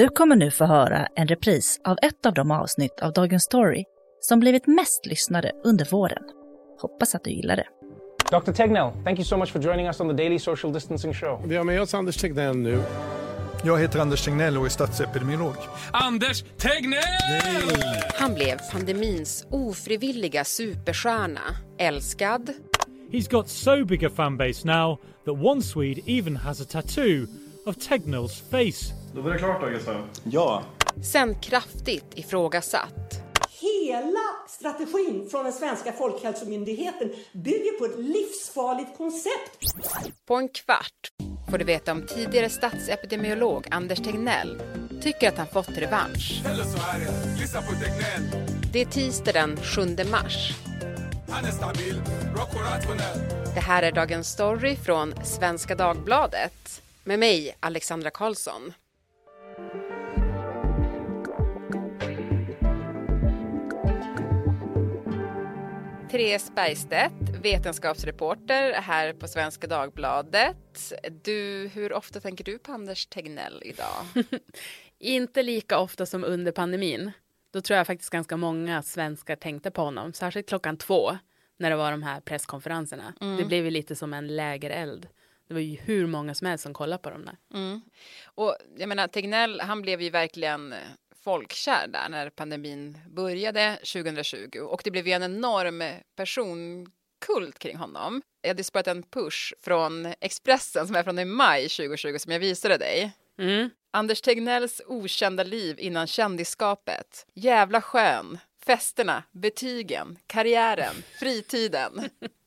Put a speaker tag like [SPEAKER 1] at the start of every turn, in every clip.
[SPEAKER 1] Du kommer nu få höra en repris av ett av de avsnitt av Dagens Story som blivit mest lyssnade under våren. Hoppas att du gillar det.
[SPEAKER 2] Dr. Tegnell, thank you so much for joining us on the Daily Social Distancing Show.
[SPEAKER 3] Vi har med oss Anders Tegnell nu.
[SPEAKER 4] Jag heter Anders Tegnell och är statsepidemiolog.
[SPEAKER 5] Anders Tegnell!
[SPEAKER 6] Han blev pandemins ofrivilliga superstjärna. Älskad.
[SPEAKER 7] He's got so big a fan base now that one Swede even has a tattoo of Tegnell's face.
[SPEAKER 8] Då var det klart då, Gustav.
[SPEAKER 4] Ja.
[SPEAKER 6] Sen kraftigt ifrågasatt.
[SPEAKER 9] Hela strategin från den svenska folkhälsomyndigheten bygger på ett livsfarligt koncept.
[SPEAKER 6] På en kvart får du veta om tidigare statsepidemiolog Anders Tegnell tycker att han fått revansch.
[SPEAKER 5] Eller så är det, lyssna på Tegnell.
[SPEAKER 6] Det är tisdag den 7 mars.
[SPEAKER 5] Han är stabil, rock och rationell.
[SPEAKER 6] Det här är Dagens Story från Svenska Dagbladet med mig, Alexandra Karlsson. Therese Bergstedt, vetenskapsreporter här på Svenska Dagbladet. Du, hur ofta tänker du på Anders Tegnell idag?
[SPEAKER 10] Inte lika ofta som under pandemin. Då tror jag faktiskt ganska många svenskar tänkte på honom, särskilt klockan två när det var de här presskonferenserna. Det blev ju lite som en lägereld. Det var ju hur många som helst som kollade på dem där.
[SPEAKER 6] Mm. Och jag menar, Tegnell, han blev ju verkligen folkkär där när pandemin började 2020 och det blev ju en enorm personkult kring honom. Jag hade sparat en push från Expressen som är från i maj 2020 som jag visade dig.
[SPEAKER 10] Mm.
[SPEAKER 6] Anders Tegnells okända liv innan kändisskapet. Jävla skön. Festerna, betygen, karriären, fritiden.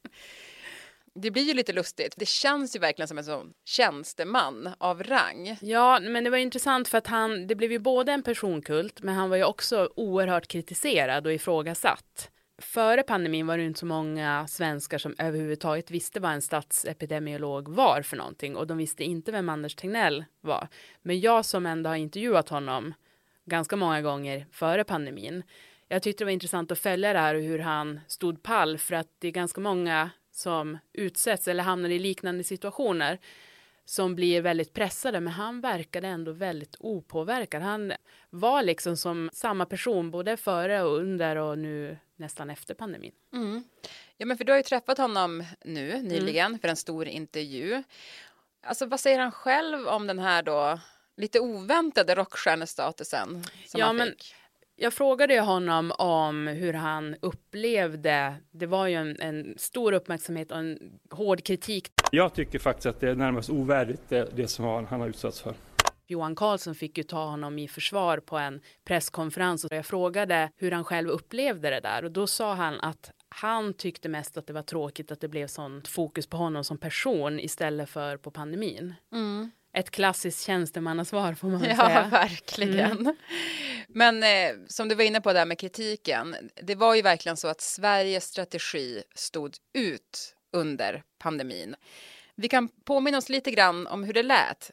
[SPEAKER 6] Det blir ju lite lustigt. Det känns ju verkligen som en sån tjänsteman av rang.
[SPEAKER 10] Ja, men det var intressant för att han, det blev ju både en personkult, men han var ju också oerhört kritiserad och ifrågasatt. Före pandemin var det inte så många svenskar som överhuvudtaget visste vad en statsepidemiolog var för någonting och de visste inte vem Anders Tegnell var. Men jag som ändå har intervjuat honom ganska många gånger före pandemin, jag tyckte det var intressant att följa det här och hur han stod pall för att det är ganska många som utsätts eller hamnar i liknande situationer som blir väldigt pressade, men han verkade ändå väldigt opåverkad. Han var liksom som samma person både före och under och nu nästan efter pandemin.
[SPEAKER 6] Mm. Ja, men för du har ju träffat honom nu nyligen för en stor intervju. Alltså, vad säger han själv om den här då lite oväntade rockstjärnestatusen som
[SPEAKER 10] Ja,
[SPEAKER 6] han fick?
[SPEAKER 10] Jag frågade honom om hur han upplevde, det var ju en, en stor uppmärksamhet och en hård kritik.
[SPEAKER 8] Jag tycker faktiskt att det är närmast ovärdigt det, det som han, han har utsatts för.
[SPEAKER 10] Johan Carlsson fick ju ta honom i försvar på en presskonferens och jag frågade hur han själv upplevde det där och då sa han att han tyckte mest att det var tråkigt att det blev sånt fokus på honom som person istället för på pandemin. Ett klassiskt tjänstemannasvar får man väl
[SPEAKER 6] Ja,
[SPEAKER 10] säga.
[SPEAKER 6] verkligen. Men eh, som du var inne på där med kritiken, det var ju verkligen så att Sveriges strategi stod ut under pandemin. Vi kan påminna oss lite grann om hur det lät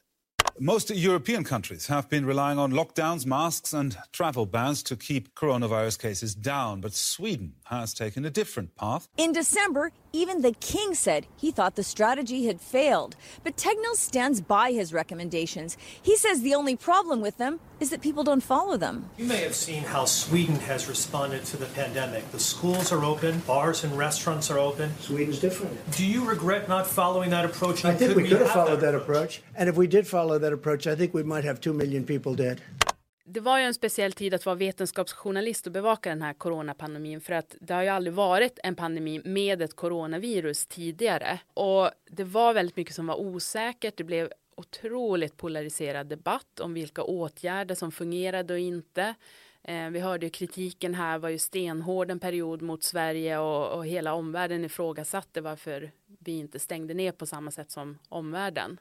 [SPEAKER 11] Most European countries have been relying on lockdowns, masks, and travel bans to keep coronavirus cases down. But Sweden has taken a different path.
[SPEAKER 12] In December, even the king said he thought the strategy had failed. But Tegnell stands by his recommendations. He says the only problem with them is that people don't follow them.
[SPEAKER 13] You may have seen how Sweden has responded to the pandemic. The schools are open, bars and restaurants are open.
[SPEAKER 14] Sweden's different.
[SPEAKER 13] Do you regret not following that approach?
[SPEAKER 14] I
[SPEAKER 13] And
[SPEAKER 14] think we could have
[SPEAKER 13] have
[SPEAKER 14] followed that approach. And if we did follow that approach, I think we might have two million people dead.
[SPEAKER 10] Det var ju en speciell tid att vara vetenskapsjournalist och bevaka den här coronapandemin för att det har ju aldrig varit en pandemi med ett coronavirus tidigare och det var väldigt mycket som var osäkert. Det blev otroligt polariserad debatt om vilka åtgärder som fungerade och inte. Eh, vi hörde ju kritiken här var ju stenhård en period mot Sverige och, och hela omvärlden ifrågasatte varför vi inte stängde ner på samma sätt som omvärlden.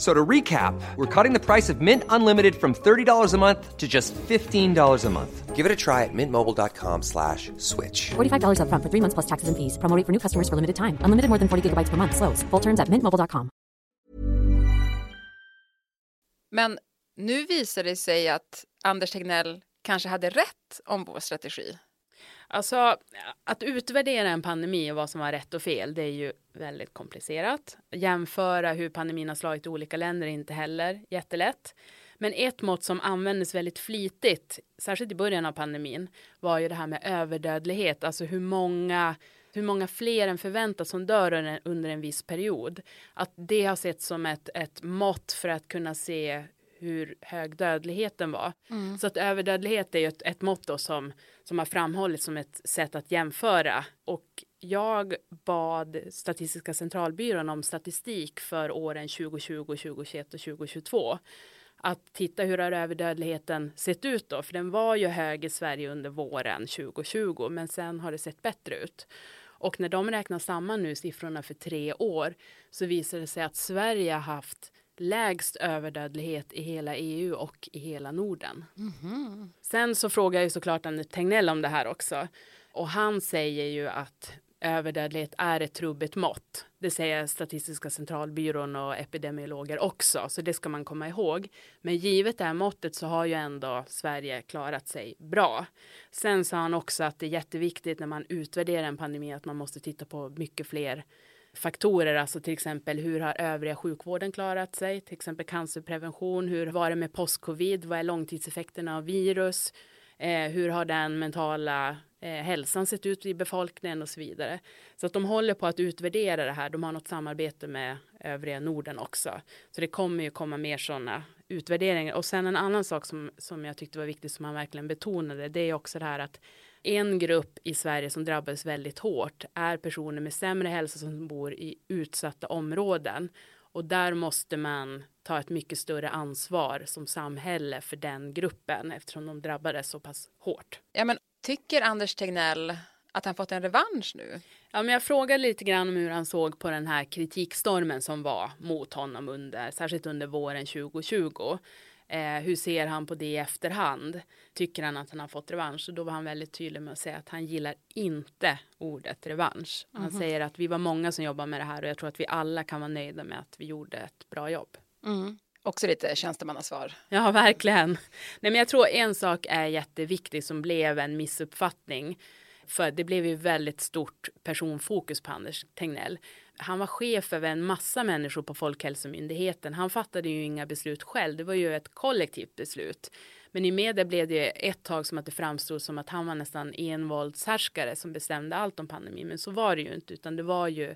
[SPEAKER 15] F- So to recap, we're cutting the price of Mint Unlimited from $30 a month to just $15 a month. Give it a try at mintmobile.com slash switch.
[SPEAKER 3] $45 upfront for three months plus taxes and fees. Promo rate for new customers for limited time. Unlimited more than 40 gigabytes per month. Slows. Full terms at mintmobile.com.
[SPEAKER 6] Men nu visar det sig att Anders Tegnell kanske hade rätt om vår strategi.
[SPEAKER 10] Alltså, att utvärdera en pandemi och vad som var rätt och fel, det är ju väldigt komplicerat. Jämföra hur pandemin har slagit i olika länder är inte heller jättelätt. Men ett mått som användes väldigt flitigt, särskilt i början av pandemin, var ju det här med överdödlighet, alltså hur många hur många fler än förväntat som dör under en viss period. Att det har setts som ett, ett mått för att kunna se hur hög dödligheten var. Mm. Så att överdödlighet är ju ett, ett mått då som, som har framhållits som ett sätt att jämföra. Och jag bad Statistiska centralbyrån om statistik för åren 2020, 2021 och 2022 att titta hur har överdödligheten sett ut då? För den var ju hög i Sverige under våren 2020, men sen har det sett bättre ut. Och när de räknar samman nu siffrorna för tre år så visar det sig att Sverige har haft lägst överdödlighet i hela EU och i hela Norden. Mm. Sen så frågar jag såklart Anders Tegnell om det här också. Och han säger ju att överdödlighet är ett trubbigt mått. Det säger Statistiska centralbyrån och epidemiologer också, så det ska man komma ihåg. Men givet det här måttet så har ju ändå Sverige klarat sig bra. Sen sa han också att det är jätteviktigt när man utvärderar en pandemi att man måste titta på mycket fler faktorer, alltså till exempel hur har övriga sjukvården klarat sig, till exempel cancerprevention, hur var det med postcovid, vad är långtidseffekterna av virus, eh, hur har den mentala eh, hälsan sett ut i befolkningen och så vidare. Så att de håller på att utvärdera det här, de har något samarbete med övriga Norden också. Så det kommer ju komma mer sådana utvärderingar. Och sen en annan sak som, som jag tyckte var viktigt som han verkligen betonade, det är också det här att en grupp i Sverige som drabbades väldigt hårt är personer med sämre hälsa som bor i utsatta områden. Och där måste man ta ett mycket större ansvar som samhälle för den gruppen eftersom de drabbades så pass hårt.
[SPEAKER 6] Ja, men tycker Anders Tegnell att han fått en revansch nu?
[SPEAKER 10] Ja, men jag frågade lite grann om hur han såg på den här kritikstormen som var mot honom under, särskilt under våren 2020. Eh, hur ser han på det i efterhand? Tycker han att han har fått revansch? Och då var han väldigt tydlig med att säga att han gillar inte ordet revansch. Han mm -hmm. säger att vi var många som jobbar med det här och jag tror att vi alla kan vara nöjda med att vi gjorde ett bra jobb.
[SPEAKER 6] Mm. Också lite tjänstemannasvar.
[SPEAKER 10] Ja, verkligen. Nej, men jag tror en sak är jätteviktig som blev en missuppfattning. För det blev ju väldigt stort personfokus på Anders Tegnell han var chef över en massa människor på Folkhälsomyndigheten. Han fattade ju inga beslut själv. Det var ju ett kollektivt beslut. Men i media blev det ett tag som att det framstod som att han var nästan envåldshärskare som bestämde allt om pandemin. Men så var det ju inte, utan det var ju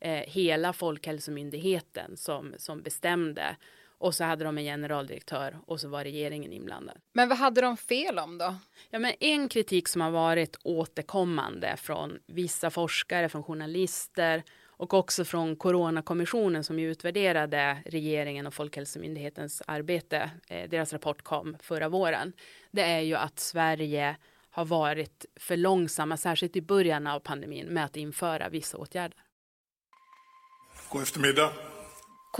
[SPEAKER 10] eh, hela Folkhälsomyndigheten som, som bestämde. Och så hade de en generaldirektör och så var regeringen inblandad.
[SPEAKER 6] Men vad hade de fel om då?
[SPEAKER 10] Ja, men en kritik som har varit återkommande från vissa forskare, från journalister och också från Coronakommissionen som ju utvärderade regeringen och Folkhälsomyndighetens arbete. Eh, deras rapport kom förra våren. Det är ju att Sverige har varit för långsamma, särskilt i början av pandemin, med att införa vissa åtgärder.
[SPEAKER 4] God eftermiddag.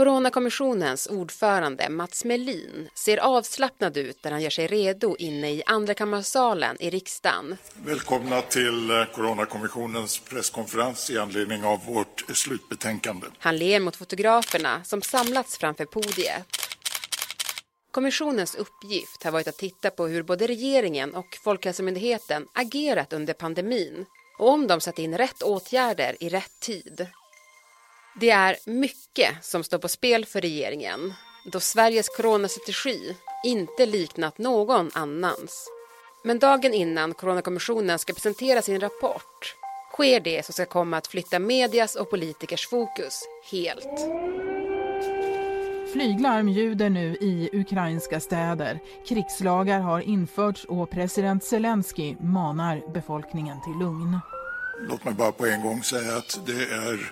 [SPEAKER 6] Coronakommissionens ordförande Mats Melin ser avslappnad ut när han gör sig redo inne i andrakammarsalen i riksdagen.
[SPEAKER 4] Välkomna till eh, Coronakommissionens presskonferens i anledning av vårt slutbetänkande.
[SPEAKER 6] Han ler mot fotograferna som samlats framför podiet. Kommissionens uppgift har varit att titta på hur både regeringen och Folkhälsomyndigheten agerat under pandemin och om de satt in rätt åtgärder i rätt tid. Det är mycket som står på spel för regeringen då Sveriges coronastrategi inte liknat någon annans. Men dagen innan Coronakommissionen ska presentera sin rapport sker det som ska komma att flytta medias och politikers fokus helt.
[SPEAKER 16] Flyglarm ljuder nu i ukrainska städer. Krigslagar har införts och president Zelensky manar befolkningen till lugn.
[SPEAKER 4] Låt mig bara på en gång säga att det är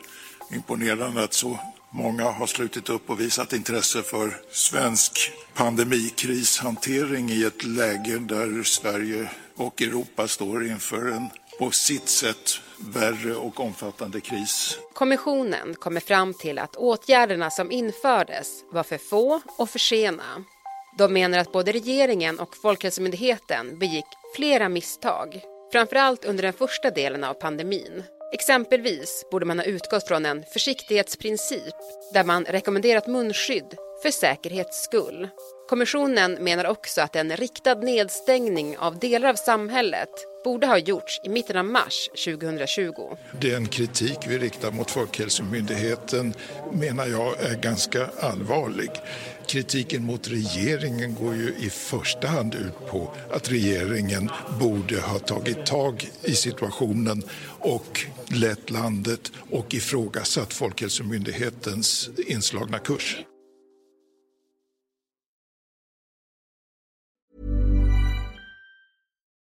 [SPEAKER 4] imponerande att så många har slutit upp och visat intresse för svensk pandemikrishantering i ett läge där Sverige och Europa står inför en på sitt sätt värre och omfattande kris.
[SPEAKER 17] Kommissionen kommer fram till att åtgärderna som infördes var för få och för sena. De menar att både regeringen och Folkhälsomyndigheten begick flera misstag, framförallt under den första delen av pandemin. Exempelvis borde man ha utgått från en försiktighetsprincip där man rekommenderat munskydd för säkerhets skull. Kommissionen menar också att en riktad nedstängning av delar av samhället borde ha gjorts i mitten av mars 2020.
[SPEAKER 4] Den kritik vi riktar mot Folkhälsomyndigheten menar jag är ganska allvarlig. Kritiken mot regeringen går ju i första hand ut på att regeringen borde ha tagit tag i situationen och lett landet och ifrågasatt Folkhälsomyndighetens inslagna kurs.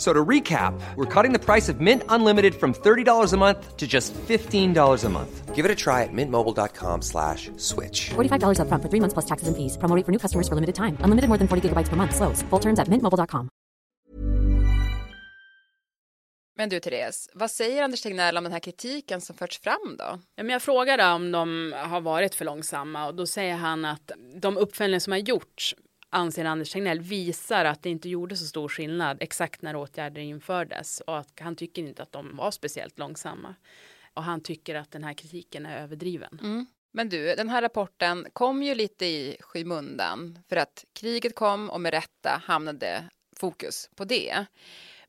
[SPEAKER 15] So to recap, we're cutting the price of Mint Unlimited from $30 a month to just $15 a month. Give it a try at mintmobile.com slash switch.
[SPEAKER 3] $45 upfront for three months plus taxes and fees. Promo rate for new customers for limited time. Unlimited more than 40 gigabytes per month. Slows. Full terms at mintmobile.com.
[SPEAKER 6] Men du Therese, vad säger Anders Tegnell om den här kritiken som förts fram då?
[SPEAKER 10] Ja, men jag frågade om de har varit för långsamma och då säger han att de uppföljningar som har gjorts anser Anders Tegnell visar att det inte gjorde så stor skillnad exakt när åtgärder infördes och att han tycker inte att de var speciellt långsamma. Och han tycker att den här kritiken är överdriven.
[SPEAKER 6] Mm. Men du, den här rapporten kom ju lite i skymundan för att kriget kom och med rätta hamnade fokus på det.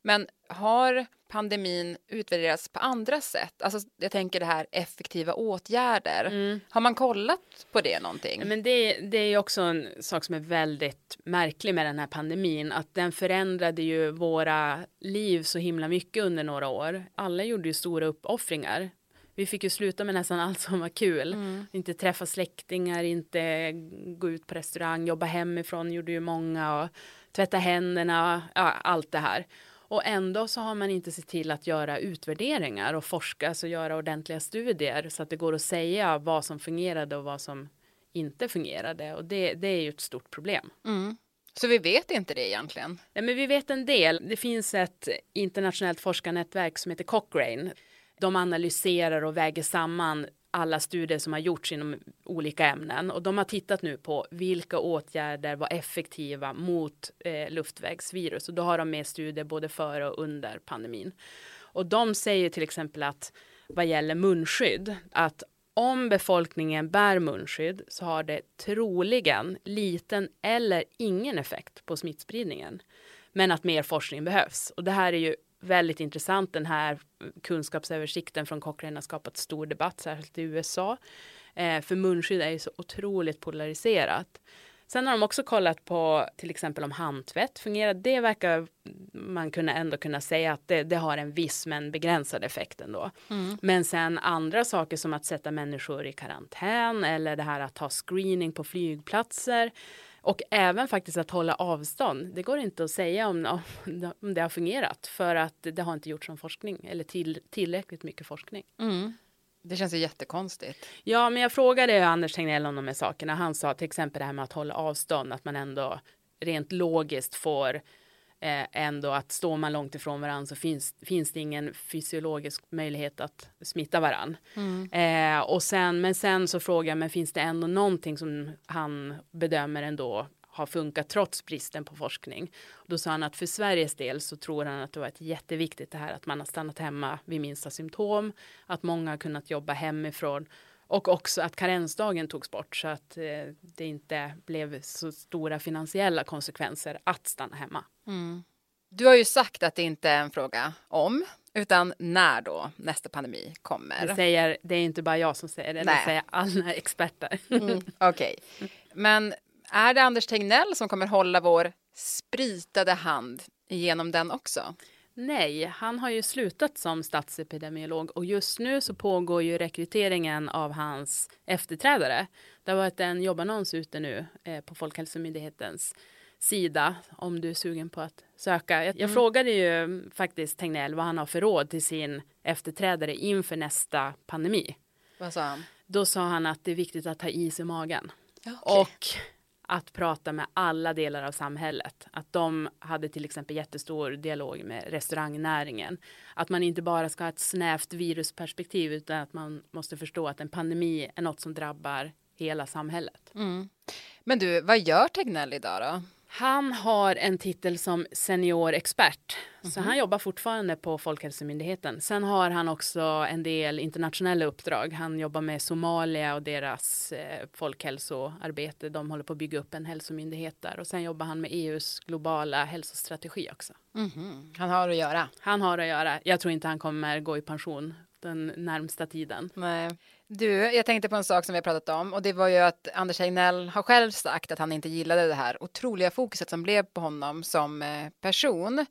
[SPEAKER 6] Men har pandemin utvärderats på andra sätt? Alltså, jag tänker det här effektiva åtgärder.
[SPEAKER 10] Mm.
[SPEAKER 6] Har man kollat på det någonting?
[SPEAKER 10] Men det, det är också en sak som är väldigt märklig med den här pandemin. Att den förändrade ju våra liv så himla mycket under några år. Alla gjorde ju stora uppoffringar. Vi fick ju sluta med nästan allt som var kul.
[SPEAKER 6] Mm.
[SPEAKER 10] Inte träffa släktingar, inte gå ut på restaurang, jobba hemifrån gjorde ju många och tvätta händerna, ja, allt det här. Och ändå så har man inte sett till att göra utvärderingar och forska, alltså göra ordentliga studier så att det går att säga vad som fungerade och vad som inte fungerade. Och det, det är ju ett stort problem.
[SPEAKER 6] Mm. Så vi vet inte det egentligen?
[SPEAKER 10] Nej, men vi vet en del. Det finns ett internationellt forskarnätverk som heter Cochrane. De analyserar och väger samman alla studier som har gjorts inom olika ämnen och de har tittat nu på vilka åtgärder var effektiva mot eh, luftvägsvirus och då har de med studier både före och under pandemin. Och de säger till exempel att vad gäller munskydd att om befolkningen bär munskydd så har det troligen liten eller ingen effekt på smittspridningen. Men att mer forskning behövs och det här är ju väldigt intressant. Den här kunskapsöversikten från Cochrane har skapat stor debatt, särskilt i USA. Eh, för munskydd är ju så otroligt polariserat. Sen har de också kollat på till exempel om handtvätt fungerar. Det verkar man kunna ändå kunna säga att det, det har en viss men begränsad effekt ändå.
[SPEAKER 6] Mm.
[SPEAKER 10] Men sen andra saker som att sätta människor i karantän eller det här att ha screening på flygplatser och även faktiskt att hålla avstånd. Det går inte att säga om, om det har fungerat för att det har inte gjorts någon forskning eller till, tillräckligt mycket forskning.
[SPEAKER 6] Mm. Det känns ju jättekonstigt.
[SPEAKER 10] Ja, men jag frågade Anders Tegnell om de här sakerna. Han sa till exempel det här med att hålla avstånd, att man ändå rent logiskt får eh, ändå att står man långt ifrån varandra så finns, finns det ingen fysiologisk möjlighet att smitta varandra.
[SPEAKER 6] Mm.
[SPEAKER 10] Eh, och sen, men sen så frågar jag, men finns det ändå någonting som han bedömer ändå har funkat trots bristen på forskning. Då sa han att för Sveriges del så tror han att det var ett jätteviktigt det här att man har stannat hemma vid minsta symptom, att många har kunnat jobba hemifrån och också att karensdagen togs bort så att eh, det inte blev så stora finansiella konsekvenser att stanna hemma.
[SPEAKER 6] Mm. Du har ju sagt att det inte är en fråga om, utan när då nästa pandemi kommer.
[SPEAKER 10] Det, säger, det är inte bara jag som säger det,
[SPEAKER 6] Nej.
[SPEAKER 10] det säger alla experter.
[SPEAKER 6] Mm, Okej, men är det Anders Tegnell som kommer hålla vår spritade hand genom den också?
[SPEAKER 10] Nej, han har ju slutat som statsepidemiolog och just nu så pågår ju rekryteringen av hans efterträdare. Det har varit en jobbannons ute nu eh, på Folkhälsomyndighetens sida om du är sugen på att söka. Jag, jag
[SPEAKER 6] Mm.
[SPEAKER 10] frågade ju faktiskt Tegnell vad han har för råd till sin efterträdare inför nästa pandemi.
[SPEAKER 6] Vad sa han?
[SPEAKER 10] Då sa han att det är viktigt att ha is i magen.
[SPEAKER 6] Okej.
[SPEAKER 10] Och att prata med alla delar av samhället. Att de hade till exempel jättestor dialog med restaurangnäringen. Att man inte bara ska ha ett snävt virusperspektiv utan att man måste förstå att en pandemi är något som drabbar hela samhället.
[SPEAKER 6] Mm. Men du, vad gör Tegnell idag då?
[SPEAKER 10] Han har en titel som seniorexpert, så
[SPEAKER 6] Mhm.
[SPEAKER 10] han jobbar fortfarande på Folkhälsomyndigheten. Sen har han också en del internationella uppdrag. Han jobbar med Somalia och deras eh, folkhälsoarbete. De håller på att bygga upp en hälsomyndighet där och sen jobbar han med EUs globala hälsostrategi också.
[SPEAKER 6] Mhm. Han har att göra.
[SPEAKER 10] Han har att göra. Jag tror inte han kommer gå i pension den närmsta tiden.
[SPEAKER 6] Nej. Du, jag tänkte på en sak som vi har pratat om och det var ju att Anders Tegnell har själv sagt att han inte gillade det här otroliga fokuset som blev på honom som eh, person.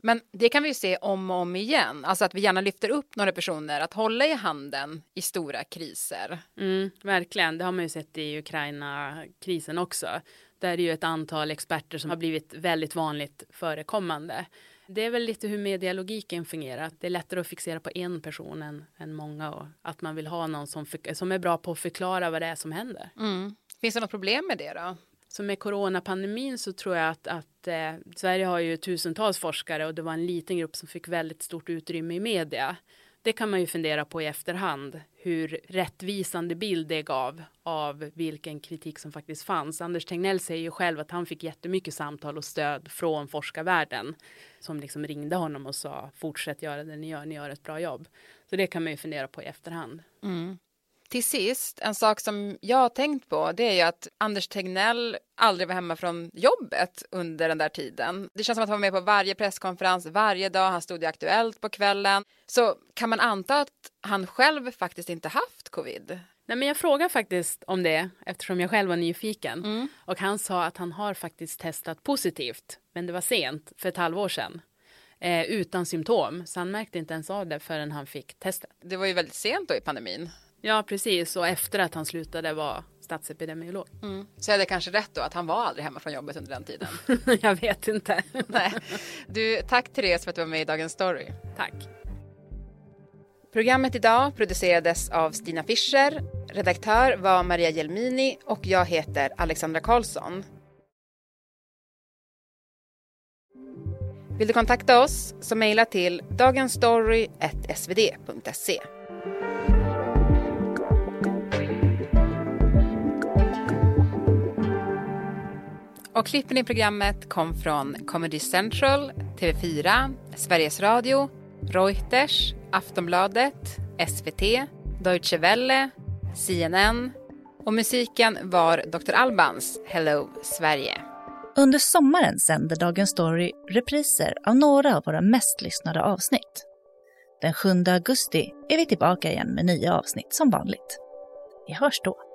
[SPEAKER 6] Men det kan vi ju se om och om igen, alltså att vi gärna lyfter upp några personer att hålla i handen i stora kriser.
[SPEAKER 10] Mm, verkligen, det har man ju sett i Ukraina-krisen också. Där är ju ett antal experter som har blivit väldigt vanligt förekommande. Det är väl lite hur medialogiken fungerar. Det är lättare att fixera på en person än, än många och att man vill ha någon som, för, som är bra på att förklara vad det är som händer.
[SPEAKER 6] Mm. Finns det något problem med det då?
[SPEAKER 10] Så med coronapandemin så tror jag att, att eh, Sverige har ju tusentals forskare och det var en liten grupp som fick väldigt stort utrymme i media. Det kan man ju fundera på i efterhand hur rättvisande bild det gav av vilken kritik som faktiskt fanns. Anders Tegnell säger ju själv att han fick jättemycket samtal och stöd från forskarvärlden som liksom ringde honom och sa fortsätt göra det ni gör, ni gör ett bra jobb. Så det kan man ju fundera på i efterhand.
[SPEAKER 6] Mm. Till sist, en sak som jag har tänkt på det är ju att Anders Tegnell aldrig var hemma från jobbet under den där tiden. Det känns som att han var med på varje presskonferens varje dag, han stod i Aktuellt på kvällen. Så kan man anta att han själv faktiskt inte haft covid?
[SPEAKER 10] Nej, men jag frågar faktiskt om det eftersom jag själv var nyfiken.
[SPEAKER 6] Mm.
[SPEAKER 10] Och han sa att han har faktiskt testat positivt, men det var sent, för ett halvår sedan. Eh, utan symptom, så han märkte inte ens av det förrän han fick testet.
[SPEAKER 6] Det var ju väldigt sent då i pandemin.
[SPEAKER 10] Ja, precis. Och efter att han slutade var statsepidemiolog.
[SPEAKER 6] Mm. Så är det kanske rätt då att han var aldrig hemma från jobbet under den tiden?
[SPEAKER 10] jag vet inte.
[SPEAKER 6] Nej. Du, tack Therese för att du var med i Dagens Story.
[SPEAKER 10] Tack.
[SPEAKER 6] Programmet idag producerades av Stina Fischer, redaktör var Maria Jelmini och jag heter Alexandra Karlsson. Vill du kontakta oss så mejla till dagensstory.svd.se. Och klippen i programmet kom från Comedy Central, TV4, Sveriges Radio, Reuters, Aftonbladet, SVT, Deutsche Welle, CNN och musiken var Dr. Albans Hello Sverige.
[SPEAKER 1] Under sommaren sänder Dagens Story repriser av några av våra mest lyssnade avsnitt. Den 7 augusti är vi tillbaka igen med nya avsnitt som vanligt. Vi hörs då.